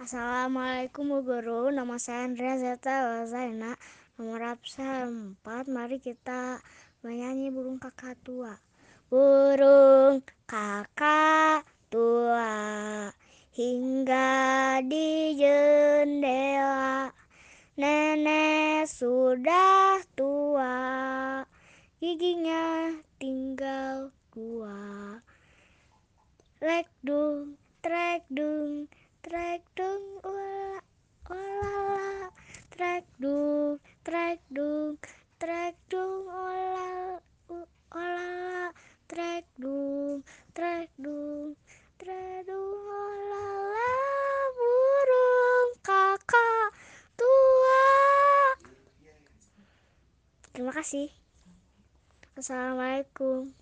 Assalamualaikum Guru, nama saya Andrea Zeta Wazaina, nomor absen 4. Mari kita menyanyi burung kakak tua. Burung kakak tua hingga di jendela Nenek sudah tua, giginya tinggal dua. Trek dung, trek dung, trek ula, olala. Trek dung, trek dung, trek dung, olala, olala. Trek dung, trek dung, trek dung, olala. Burung kakak tua. Terima kasih. Assalamualaikum.